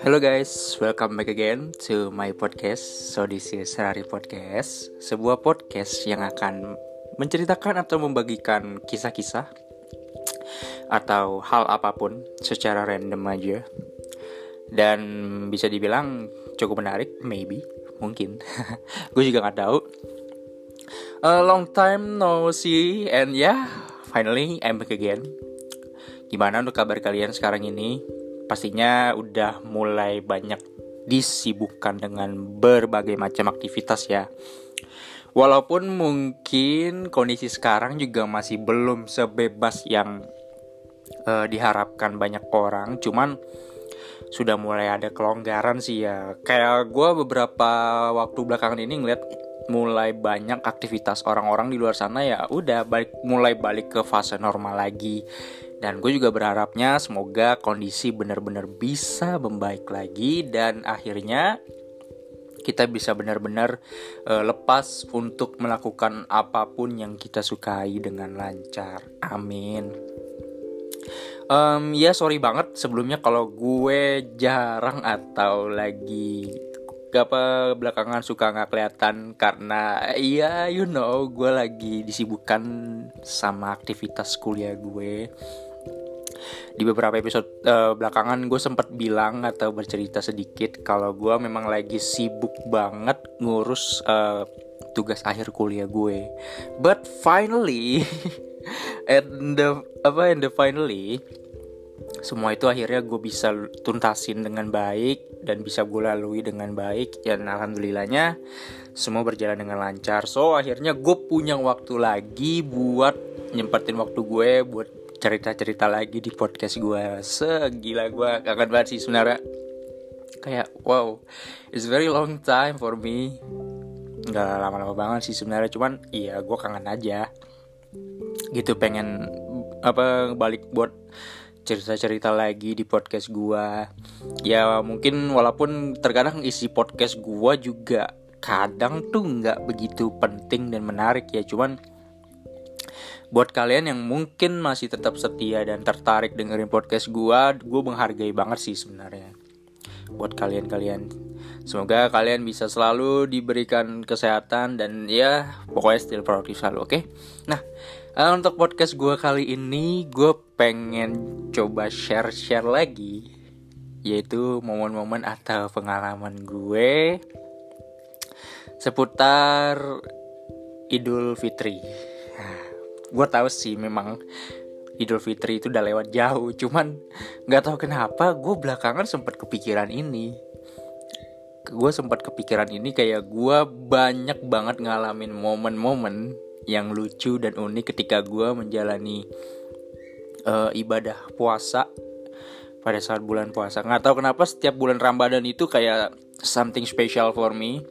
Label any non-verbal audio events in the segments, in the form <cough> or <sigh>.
Hello guys, welcome back again to my podcast. So this is Rari Podcast, sebuah podcast yang akan menceritakan atau membagikan kisah-kisah atau hal apa pun secara random aja. Dan bisa dibilang cukup menarik, maybe, mungkin. <laughs> Gue juga nggak tahu. A long time no see and yeah, finally I'm back again. Gimana untuk kabar kalian sekarang ini? pastinya udah mulai banyak disibukkan dengan berbagai macam aktivitas ya. Walaupun mungkin kondisi sekarang juga masih belum sebebas yang uh, diharapkan banyak orang, cuman sudah mulai ada kelonggaran sih ya. Kayak gue beberapa waktu belakangan ini ngeliat mulai banyak aktivitas orang-orang di luar sana ya udah balik mulai balik ke fase normal lagi dan gue juga berharapnya semoga kondisi benar-benar bisa membaik lagi dan akhirnya kita bisa benar-benar uh, lepas untuk melakukan apa pun yang kita sukai dengan lancar. Amin. Um, ya sorry banget sebelumnya kalau gue jarang atau lagi apa belakangan suka nggak kelihatan karena iya you know gue lagi disibukkan sama aktivitas kuliah gue di beberapa episode uh, belakangan gue sempat bilang atau bercerita sedikit kalau gue memang lagi sibuk banget ngurus uh, tugas akhir kuliah gue. But finally, <laughs> and the apa and the finally semua itu akhirnya gue bisa tuntasin dengan baik dan bisa gue lalui dengan baik. Dan alhamdulillahnya semua berjalan dengan lancar. So akhirnya gue punya waktu lagi buat nyempetin waktu gue buat cerita-cerita lagi di podcast gue segila gue kangen banget sih sebenarnya. Kayak wow it's very long time for me. Nggak lama-lama banget sih sebenarnya cuman iya gue kangen aja. Gitu pengen apa balik buat cerita-cerita lagi di podcast gue ya mungkin walaupun terkadang isi podcast gue juga kadang tuh nggak begitu penting dan menarik ya. Cuman buat kalian yang mungkin masih tetap setia dan tertarik dengerin podcast gue gue menghargai banget sih sebenarnya buat kalian-kalian semoga kalian bisa selalu diberikan kesehatan dan ya pokoknya still produktif selalu oke okay? nah uh, untuk podcast gue kali ini gue pengen coba share-share lagi yaitu momen-momen atau pengalaman gue seputar Idul Fitri gue tahu sih memang Idul Fitri itu udah lewat jauh cuman nggak tahu kenapa gue belakangan sempat kepikiran ini. Gue sempat kepikiran ini kayak gue banyak banget ngalamin momen-momen yang lucu dan unik ketika gue menjalani uh, ibadah puasa pada saat bulan puasa. Nggak tahu kenapa setiap bulan Ramadan itu kayak something special for me.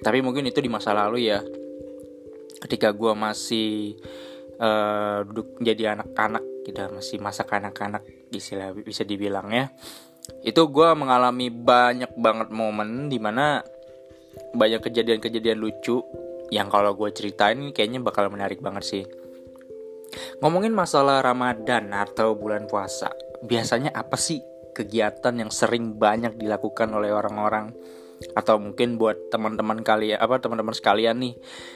Tapi mungkin itu di masa lalu ya. Ketika gue masih uh, duduk jadi anak-anak gitu masih masa kanak-kanak istilah bisa dibilang ya. Itu gue mengalami banyak banget momen di mana banyak kejadian-kejadian lucu yang kalau gue ceritain kayaknya bakal menarik banget sih. Ngomongin masalah Ramadan atau bulan puasa biasanya apa sih kegiatan yang sering banyak dilakukan oleh orang-orang atau mungkin buat teman-teman kalian apa teman-teman sekalian nih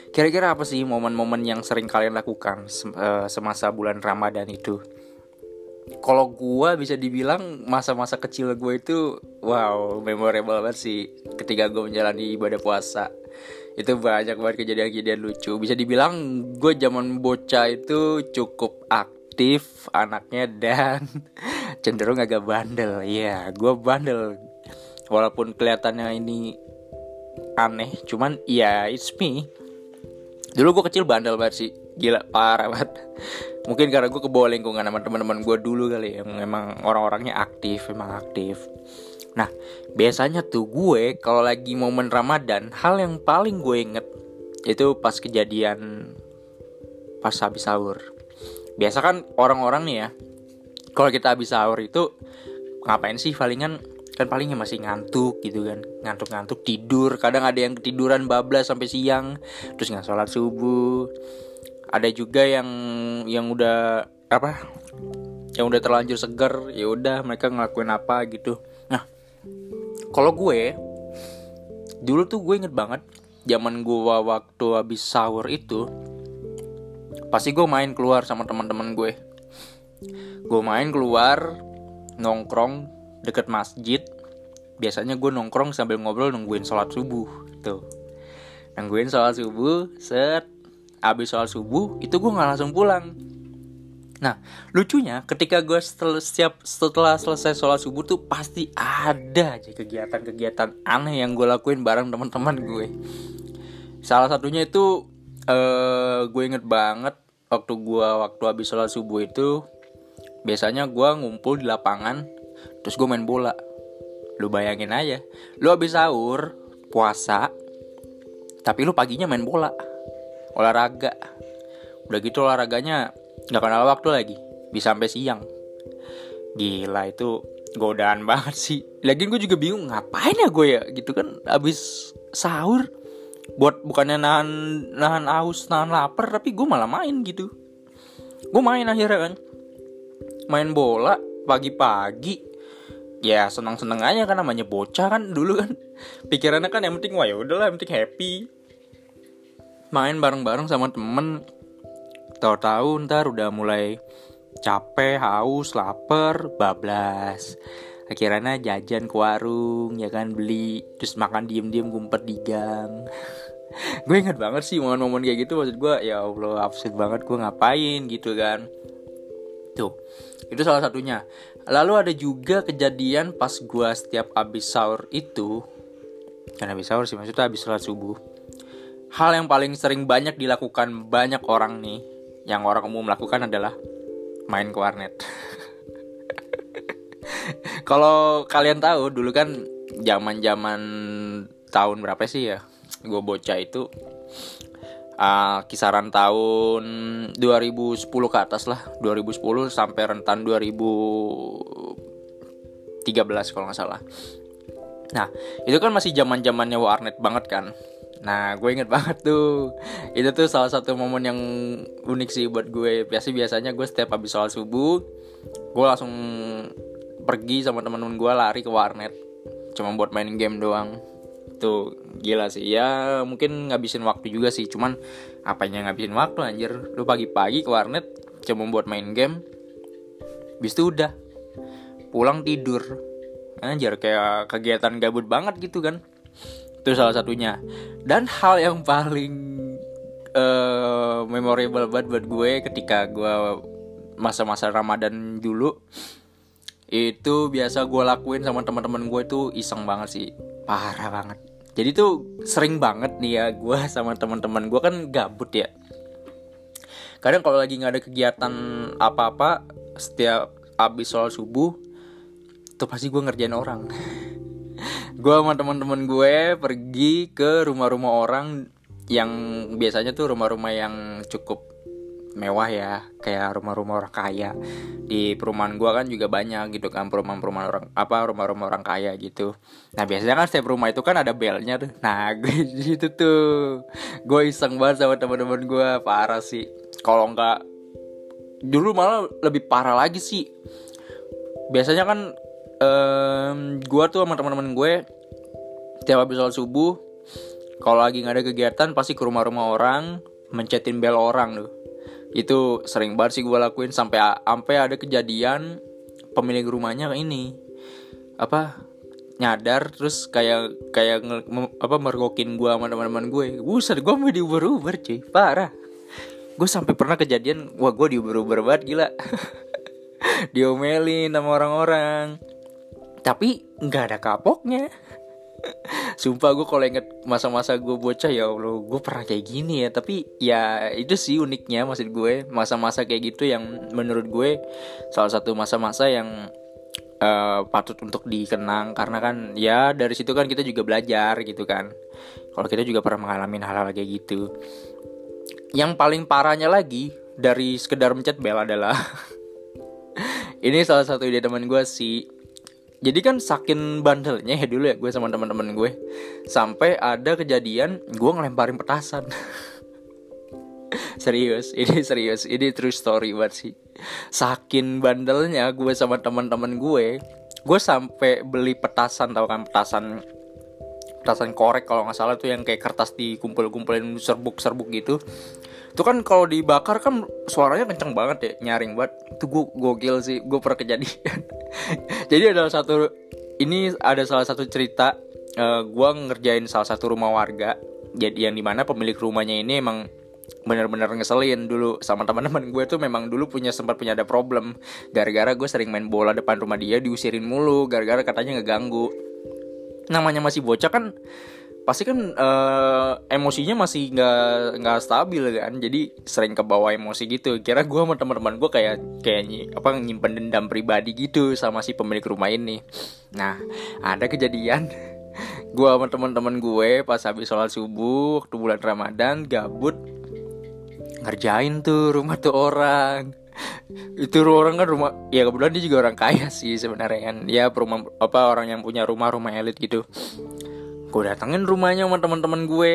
kira-kira apa sih momen-momen yang sering kalian lakukan eh, semasa bulan Ramadan itu? Kalau gue bisa dibilang masa-masa kecil gue itu wow memorable banget sih ketika gue menjalani ibadah puasa. Itu banyak banget kejadian-kejadian lucu. Bisa dibilang gue zaman bocah itu cukup aktif anaknya dan <laughs> cenderung agak bandel. Ya yeah, gue bandel walaupun kelihatannya ini aneh cuman ya it's me. Dulu gue kecil bandel banget sih. Gila parah banget. <laughs> Mungkin karena gue kebawa lingkungan sama teman-teman gue dulu kali yang emang orang-orangnya aktif emang aktif. Nah biasanya tuh gue kalau lagi momen ramadan hal yang paling gue inget itu pas kejadian pas habis sahur. Biasa kan orang-orang nih ya kalau kita habis sahur itu ngapain sih palingan kan palingnya masih ngantuk gitu kan ngantuk-ngantuk tidur. Kadang ada yang ketiduran bablas sampai siang terus nggak sholat subuh. Ada juga yang yang udah apa yang udah terlanjur seger ya udah mereka ngelakuin apa gitu. Nah kalau gue dulu tuh gue inget banget zaman gue waktu habis sahur itu pasti gue main keluar sama teman-teman gue. Gue main keluar nongkrong deket masjid biasanya gue nongkrong sambil ngobrol nungguin sholat subuh tuh nungguin sholat subuh set abis sholat subuh itu gue nggak langsung pulang Nah, lucunya ketika gue setelah, siap, setelah selesai sholat subuh tuh pasti ada aja kegiatan-kegiatan aneh yang gue lakuin bareng teman-teman gue. Salah satunya itu uh, gue inget banget waktu gue waktu habis sholat subuh itu biasanya gue ngumpul di lapangan terus gue main bola. Lu bayangin aja, lu habis sahur puasa tapi lu paginya main bola. Olahraga. Udah gitu olahraganya nggak kenal waktu lagi bisa sampai siang. Gila itu godaan banget sih. Lagi gue juga bingung ngapain ya gue ya? Gitu kan abis sahur buat bukannya nahan nahan aus nahan lapar tapi gue malah main gitu. Gue main akhirnya kan. Main bola pagi-pagi ya senang-senang aja kan namanya bocah kan dulu kan. Pikirannya kan yang penting wah ya udahlah yang penting happy. Main bareng-bareng sama temen. Tahu-tahu ntar udah mulai capek, haus, lapar, bablas. Akhirnya jajan ke warung, ya kan beli, terus makan diem-diem ngumpet di gang. <laughs> gue inget banget sih momen-momen kayak gitu. Maksud gue ya Allah absurd banget gue ngapain gitu kan. Tuh itu salah satunya lalu ada juga kejadian pas gue setiap abis sahur itu kan abis sahur sih maksudnya abis sholat subuh hal yang paling sering banyak dilakukan banyak orang nih yang orang umum lakukan adalah main ke warnet. <laughs> Kalau kalian tahu dulu kan zaman-zaman tahun berapa sih ya? Gue bocah itu uh, kisaran tahun 2010 ke atas lah, 2010 sampai rentan 2013 kalau nggak salah. Nah, itu kan masih zaman-zamannya warnet banget kan. Nah, gue inget banget tuh. Itu tuh salah satu momen yang unik sih buat gue. Biasa biasanya gue setiap habis sholat subuh, gue langsung pergi sama temen-temen gue lari ke warnet. Cuma buat main game doang. Tuh gila sih. Ya mungkin ngabisin waktu juga sih. Cuman apanya ngabisin waktu anjir. Lu pagi-pagi ke warnet cuma buat main game. Bis itu udah. Pulang tidur. Anjir kayak kegiatan gabut banget gitu kan itu salah satunya dan hal yang paling uh, memorable banget buat gue ketika gue masa-masa Ramadan dulu itu biasa gue lakuin sama teman-teman gue itu iseng banget sih parah banget jadi tuh sering banget nih ya gue <laughs> sama teman-teman gue kan gabut ya. Kadang kalau lagi nggak ada kegiatan apa-apa setiap abis sholat subuh tuh pasti gue ngerjain orang. <laughs> Gue sama teman-teman gue pergi ke rumah-rumah orang yang biasanya tuh rumah-rumah yang cukup mewah ya kayak rumah-rumah orang kaya. Di perumahan gue kan juga banyak gitu kan perumahan-perumahan orang apa rumah-rumah orang kaya gitu. Nah biasanya kan setiap rumah itu kan ada belnya tuh. Nah <laughs> gue gitu tuh. Gue iseng banget sama teman-teman gue parah sih. Kalau nggak dulu malah lebih parah lagi sih. Biasanya kan um, gue tuh sama teman-teman gue tiap habis sholat subuh kalau lagi nggak ada kegiatan pasti ke rumah-rumah orang mencetin bel orang tuh itu sering banget sih gue lakuin sampai sampai ada kejadian pemilik rumahnya ini apa nyadar terus kayak kayak nge, apa mergokin gue sama teman-teman gue buset gue mau diuber-uber cuy. Parah. Gue sampai pernah kejadian wah gue diuber-uber banget gila. <laughs> Diomelin sama orang-orang. Tapi nggak ada kapoknya Sumpah gue kalau inget masa-masa gue bocah ya Allah gue pernah kayak gini ya. Tapi ya itu sih uniknya maksud gue Masa-masa kayak gitu yang menurut gue Salah satu masa-masa yang uh, patut untuk dikenang. Karena kan ya dari situ kan kita juga belajar gitu kan. Kalau kita juga pernah mengalami hal-hal kayak gitu. Yang paling parahnya lagi dari sekedar mencet bel adalah <laughs> Ini salah satu ide teman gue sih jadi kan saking bandelnya ya dulu ya gue sama teman-teman gue sampai ada kejadian gue ngelemparin petasan. <laughs> Serius ini serius ini true story buat sih. Saking bandelnya gue sama teman-teman gue gue sampai beli petasan tau kan petasan petasan korek kalau nggak salah tuh yang kayak kertas dikumpul-kumpulin serbuk-serbuk gitu itu kan kalau dibakar kan suaranya kenceng banget ya nyaring banget. Itu gue gokil sih gue pernah kejadian. <laughs> Jadi ada satu ini ada salah satu cerita uh, eh, gue ngerjain salah satu rumah warga. Jadi yang di mana pemilik rumahnya ini emang bener-bener ngeselin. Dulu sama teman-teman gue tuh memang dulu punya sempat punya ada problem. Gara-gara gue sering main bola depan rumah dia diusirin mulu. Gara-gara katanya ngeganggu. Namanya masih bocah kan pasti kan uh, emosinya masih nggak nggak stabil kan. Jadi sering ke bawah emosi gitu. Kira gue sama teman-teman gue kayak kayak apa nyimpen dendam pribadi gitu sama si pemilik rumah ini. Nah ada kejadian. <laughs> Gue sama teman-teman gue pas habis sholat subuh waktu bulan ramadan gabut ngerjain tuh rumah tuh orang. Itu orang kan rumah ya kebetulan dia juga orang kaya sih sebenarnya kan. Ya rumah apa orang yang punya rumah rumah elit gitu gue datengin rumahnya sama teman-teman gue.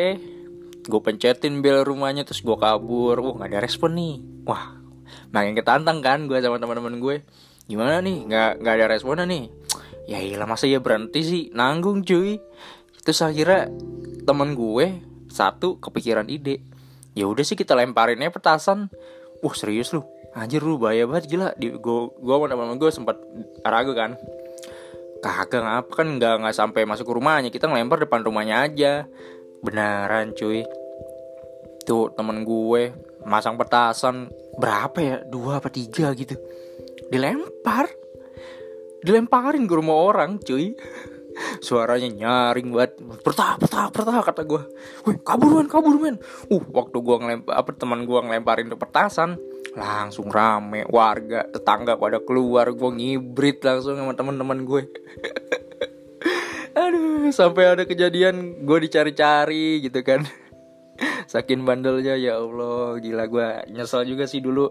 Gue pencetin bel rumahnya terus gue kabur. Wah nggak ada respon nih. Wah makin ketantang kan gue sama teman-teman gue. Gimana nih? Nggak nggak ada responnya nih. Ya iyalah masa ya berhenti sih? Nanggung cuy. Terus akhirnya teman gue satu kepikiran ide. Ya udah sih kita lemparinnya petasan. Wah serius lu? Anjir lu bahaya banget. Gila di gua gua sama teman gue sempat ragu kan kagak ngapa kan nggak nggak sampai masuk ke rumahnya. Kita ngelempar depan rumahnya aja. Beneran cuy. Tuh temen gue masang petasan. Berapa ya? Dua apa tiga gitu. Dilempar. Dilemparin ke rumah orang cuy. <laughs> Suaranya nyaring banget. Pertah pertah pertah kata gue. Wih kabur men kabur men. Uh waktu gue ngelempar apa teman gue ngelemparin petasan langsung rame warga tetangga pada keluar gue ngibrit langsung sama teman-teman gue <laughs> aduh sampai ada kejadian gue dicari-cari gitu kan. <laughs> Saking bandelnya ya allah gila gue nyesel juga sih dulu.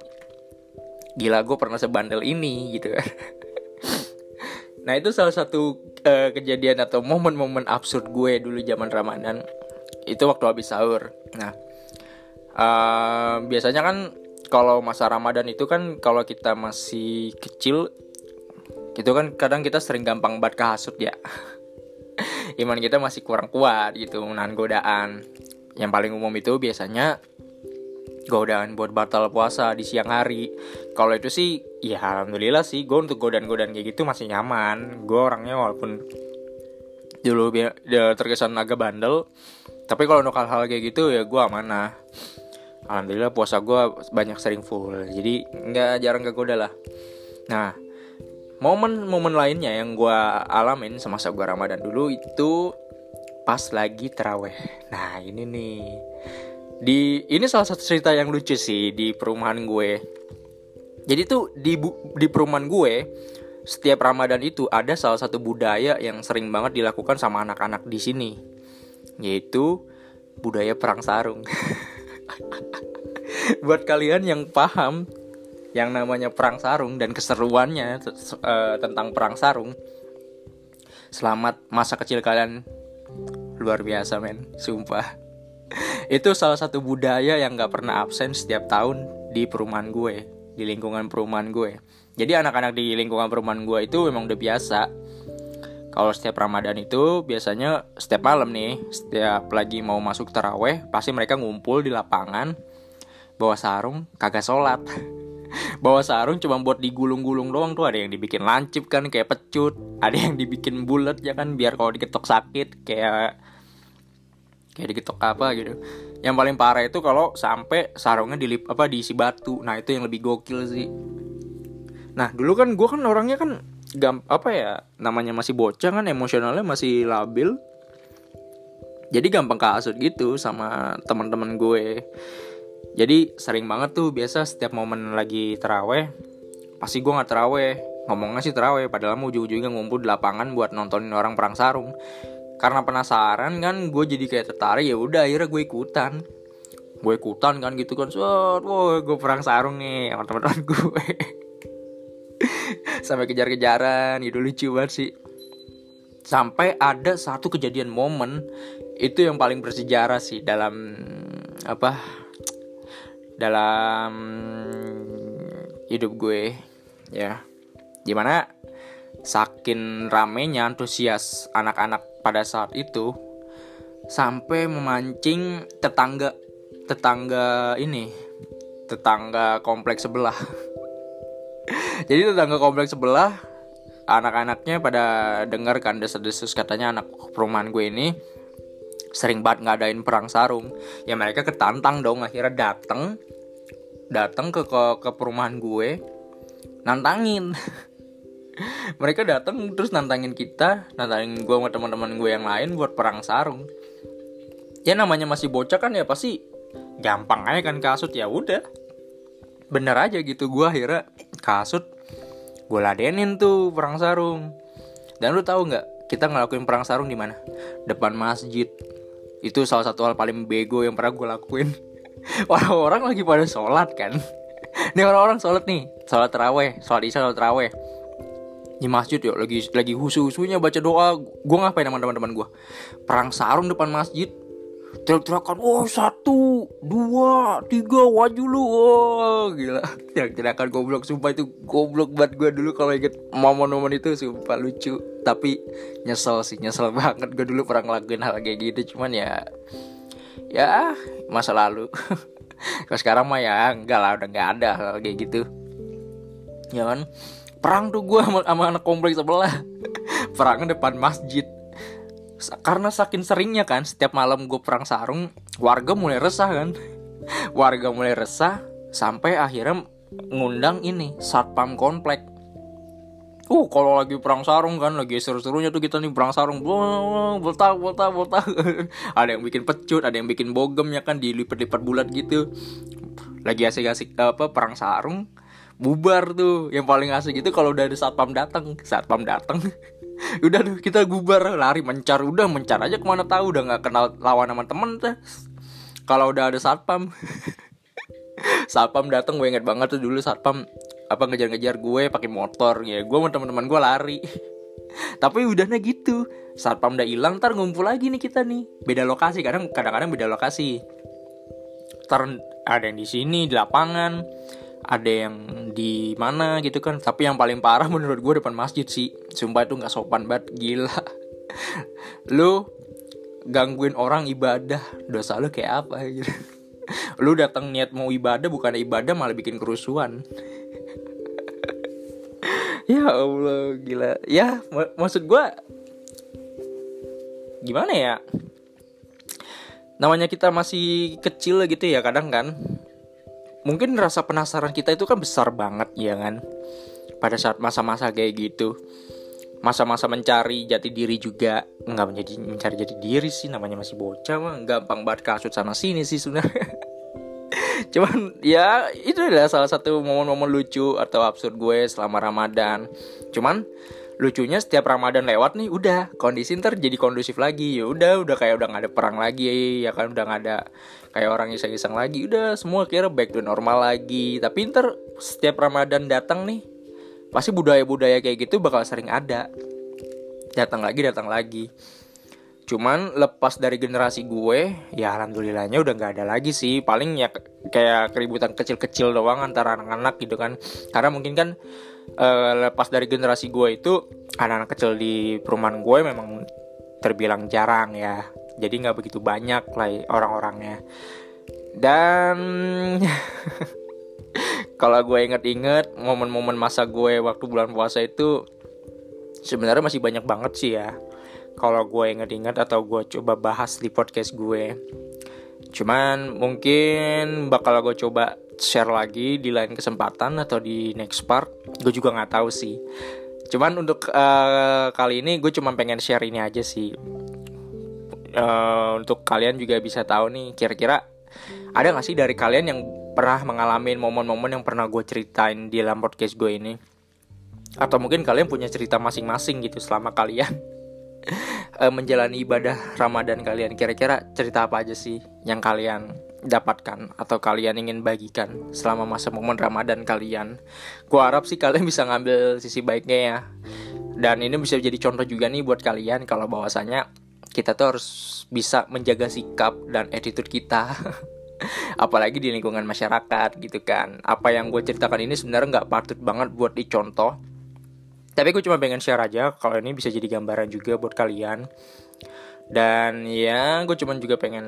Gila gue pernah sebandel ini gitu. Kan <laughs> nah itu salah satu uh, kejadian atau momen-momen absurd gue dulu zaman ramadan. Itu waktu habis sahur. Nah uh, biasanya kan kalau masa Ramadan itu kan kalau kita masih kecil itu kan kadang kita sering gampang banget kehasut ya. <laughs> Iman kita masih kurang kuat gitu menahan godaan. Yang paling umum itu biasanya godaan buat batal puasa di siang hari. Kalau itu sih ya alhamdulillah sih gue untuk godaan-godaan kayak gitu masih nyaman. Gue orangnya walaupun dulu dia terkesan agak bandel tapi kalau untuk hal-hal kayak gitu ya gue amanah alhamdulillah puasa gue banyak sering full jadi nggak jarang kegoda lah. Nah momen-momen lainnya yang gue alamin semasa gue ramadan dulu itu pas lagi teraweh nah ini nih. Di ini salah satu cerita yang lucu sih di perumahan gue. Jadi tuh di di perumahan gue setiap Ramadan itu ada salah satu budaya yang sering banget dilakukan sama anak-anak di sini yaitu budaya perang sarung <laughs> <laughs> buat kalian yang paham yang namanya perang sarung dan keseruannya uh, tentang perang sarung selamat masa kecil kalian. Luar biasa men. Sumpah. <laughs> Itu salah satu budaya yang gak pernah absen setiap tahun di perumahan gue di lingkungan perumahan gue. Jadi anak-anak di lingkungan perumahan gue itu memang udah biasa. Kalau setiap Ramadan itu biasanya setiap malam nih, setiap lagi mau masuk taraweh, pasti mereka ngumpul di lapangan, bawa sarung, kagak sholat. bawa sarung cuma buat digulung-gulung doang tuh. Ada yang dibikin lancip kan kayak pecut. Ada yang dibikin bulat ya kan biar kalau diketok sakit kayak kayak diketok apa gitu. Yang paling parah itu kalau sampai sarungnya dilip apa diisi batu. Nah itu yang lebih gokil sih. Nah dulu kan gue kan orangnya kan gam apa ya namanya masih bocah kan emosionalnya masih labil. Jadi gampang kasut gitu sama teman-teman gue jadi sering banget tuh biasa setiap momen lagi teraweh pasti gue nggak teraweh ngomongnya sih teraweh padahal mau ujung-ujungnya ngumpul di lapangan buat nontonin orang perang sarung. Karena penasaran kan gue jadi kayak tertarik ya udah akhirnya gue ikutan. Gue ikutan kan gitu kan wah gue perang sarung nih sama teman-teman gue <laughs> sampai kejar-kejaran gitu lucu banget sih. Sampai ada satu kejadian momen itu yang paling bersejarah sih dalam apa dalam hidup gue ya. Gimana saking ramenya antusias anak-anak pada saat itu sampai memancing tetangga tetangga ini tetangga kompleks sebelah. <laughs> Jadi tetangga kompleks sebelah anak-anaknya pada dengar kan desas-desus katanya anak perumahan gue ini sering banget ngadain perang sarung. Ya mereka ketantang dong akhirnya dateng datang ke, ke ke perumahan gue nantangin. <laughs> Mereka datang terus nantangin kita nantangin gue sama teman-teman gue yang lain buat perang sarung. Ya namanya masih bocah kan ya pasti gampang aja kan kasut ya udah. Bener aja gitu gue akhirnya kasut gue ladenin tuh perang sarung. Dan lu tahu nggak kita ngelakuin perang sarung di mana? Depan masjid. Itu salah satu hal paling bego yang pernah gue lakuin <laughs> orang-orang lagi pada sholat kan? Ini orang-orang sholat nih. Sholat teraweh sholat isya sholat teraweh di masjid yuk. Lagi lagi husu husunya baca doa. Gue ngapain sama teman-teman gue perang sarung depan masjid. Teriak-teriakan oh satu dua tiga waju lu. Oh gila. Teriak-teriakan goblok. Sumpah itu goblok banget gue dulu kalau inget momen-momen itu. Sumpah lucu. Tapi nyesel sih. Nyesel <laughs> banget gue dulu pernah ngelakuin hal kayak gitu. Cuman ya ya masa lalu. <laughs> Kalau sekarang mah ya enggak lah udah nggak ada kayak gitu. Ya kan? Perang tuh gue sama, sama anak kompleks sebelah. <laughs> Perang depan masjid. Karena saking seringnya kan setiap malam gue perang sarung warga mulai resah kan. <laughs> Warga mulai resah sampai akhirnya ngundang ini satpam komplek Uh, kalau lagi perang sarung kan, lagi seru-serunya tuh kita nih perang sarung, bolta, bolta, bolta. <laughs> ada yang bikin pecut, ada yang bikin bogem ya kan, dilipat-lipat bulat gitu. Lagi asik-asik apa perang sarung, bubar tuh. Yang paling asik itu kalau udah ada satpam datang, satpam datang. <laughs> udah tuh kita bubar lari mencar udah mencar aja ke mana tahu udah nggak kenal lawan sama temen tuh kalau udah ada satpam <laughs> satpam datang gue inget banget tuh dulu satpam apa ngejar-ngejar gue pakai motor ya. Gue sama teman-teman gue lari. <laughs> Tapi udahnya gitu. Satpam udah hilang ntar ngumpul lagi nih kita nih. Beda lokasi kadang kadang-kadang beda lokasi. Ntar ada yang di sini di lapangan ada yang di mana gitu kan. Tapi yang paling parah menurut gue depan masjid sih. Sumpah itu nggak sopan banget gila. <laughs> Lu gangguin orang ibadah dosa lu kayak apa gitu. <laughs> Lu datang niat mau ibadah bukan ibadah malah bikin kerusuhan ya allah gila. Ya mak maksud gue gimana ya? Namanya kita masih kecil gitu ya kadang kan. Mungkin rasa penasaran kita itu kan besar banget ya kan? Pada saat masa-masa kayak gitu. Masa-masa mencari jati diri juga. Nggak menjadi mencari jati diri sih namanya masih bocah mah. Gampang banget kasut sana sini sih sebenarnya <laughs> cuman ya itu adalah salah satu momen-momen lucu atau absurd gue selama Ramadan. Cuman lucunya setiap Ramadan lewat nih udah kondisi ntar jadi kondusif lagi. Ya udah udah kayak udah nggak ada perang lagi ya kan udah nggak ada kayak orang iseng-iseng lagi. Udah semua kira back to normal lagi. Tapi ntar setiap Ramadan datang nih pasti budaya-budaya kayak gitu bakal sering ada. Datang lagi datang lagi cuman lepas dari generasi gue ya alhamdulillahnya udah nggak ada lagi sih. Paling ya kayak keributan kecil-kecil doang antara anak-anak gitu kan. Karena mungkin kan uh, lepas dari generasi gue itu anak-anak kecil di perumahan gue memang terbilang jarang ya. Jadi nggak begitu banyak lah orang-orangnya. Dan <laughs> kalau gue inget-inget momen-momen masa gue waktu bulan puasa itu sebenarnya masih banyak banget sih ya kalau gue inget-inget atau gue coba bahas di podcast gue. Cuman mungkin bakal gue coba share lagi di lain kesempatan atau di next part. Gue juga nggak tahu sih. Cuman untuk uh, kali ini gue cuma pengen share ini aja sih. Uh, untuk kalian juga bisa tahu nih kira-kira ada gak sih dari kalian yang pernah mengalami momen-momen yang pernah gue ceritain di dalam podcast gue ini? Atau mungkin kalian punya cerita masing-masing gitu selama kalian uh, menjalani ibadah Ramadan kalian kira-kira cerita apa aja sih yang kalian dapatkan atau kalian ingin bagikan selama masa momen Ramadan kalian. Gua harap sih kalian <laughs> bisa ngambil sisi baiknya ya. Dan ini bisa jadi contoh juga nih buat kalian kalau bahwasanya kita tuh harus bisa menjaga sikap dan attitude kita <laughs> apalagi di lingkungan masyarakat gitu kan apa yang gue ceritakan ini sebenarnya nggak patut banget buat dicontoh tapi gue cuma pengen share aja kalau ini bisa jadi gambaran juga buat kalian. Dan ya gue cuma juga pengen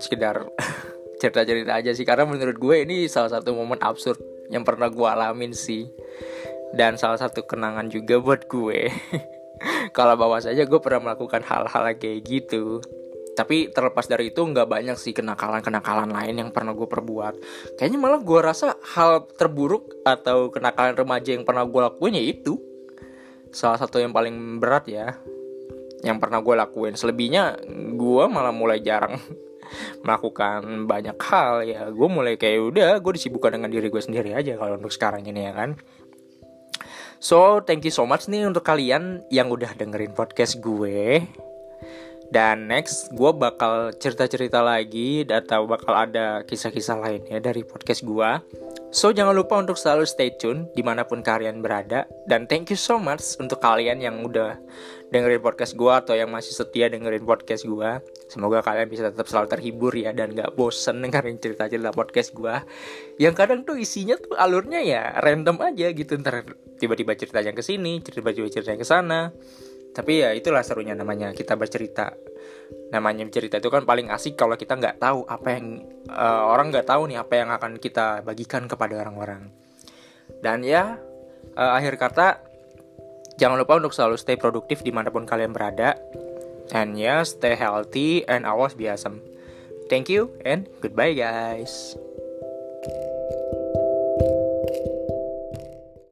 sekedar <laughs> cerita-cerita aja sih. Karena menurut gue ini salah satu momen absurd yang pernah gue alamin sih. Dan salah satu kenangan juga buat gue. <laughs> Kalau bawa saja gue pernah melakukan hal-hal kayak gitu. Tapi terlepas dari itu nggak banyak sih kenakalan-kenakalan lain yang pernah gue perbuat. Kayaknya malah gue rasa hal terburuk atau kenakalan remaja yang pernah gue lakuin ya itu salah satu yang paling berat ya yang pernah gue lakuin. Selebihnya gue malah mulai jarang <laughs> melakukan banyak hal ya. Gue mulai kayak udah gue disibukkan dengan diri gue sendiri aja kalau untuk sekarang ini ya kan? So thank you so much nih untuk kalian yang udah dengerin podcast gue dan next, gue bakal cerita-cerita lagi atau bakal ada kisah-kisah lainnya dari podcast gue. So, jangan lupa untuk selalu stay tune di mana pun kalian berada. Dan thank you so much untuk kalian yang udah dengerin podcast gue atau yang masih setia dengerin podcast gue. Semoga kalian bisa tetap selalu terhibur ya dan gak bosen dengerin cerita-cerita podcast gue. Yang kadang tuh isinya tuh alurnya ya random aja gitu. Ntar tiba-tiba ceritanya ke sini, tiba-tiba ceritanya ke sana tapi ya itulah serunya namanya kita bercerita. Namanya bercerita itu kan paling asik kalau kita nggak tahu apa yang uh, orang nggak tahu nih apa yang akan kita bagikan kepada orang-orang. Dan ya uh, akhir kata jangan lupa untuk selalu stay produktif di mana pun kalian berada. And ya yeah, stay healthy and always be awesome thank you and goodbye guys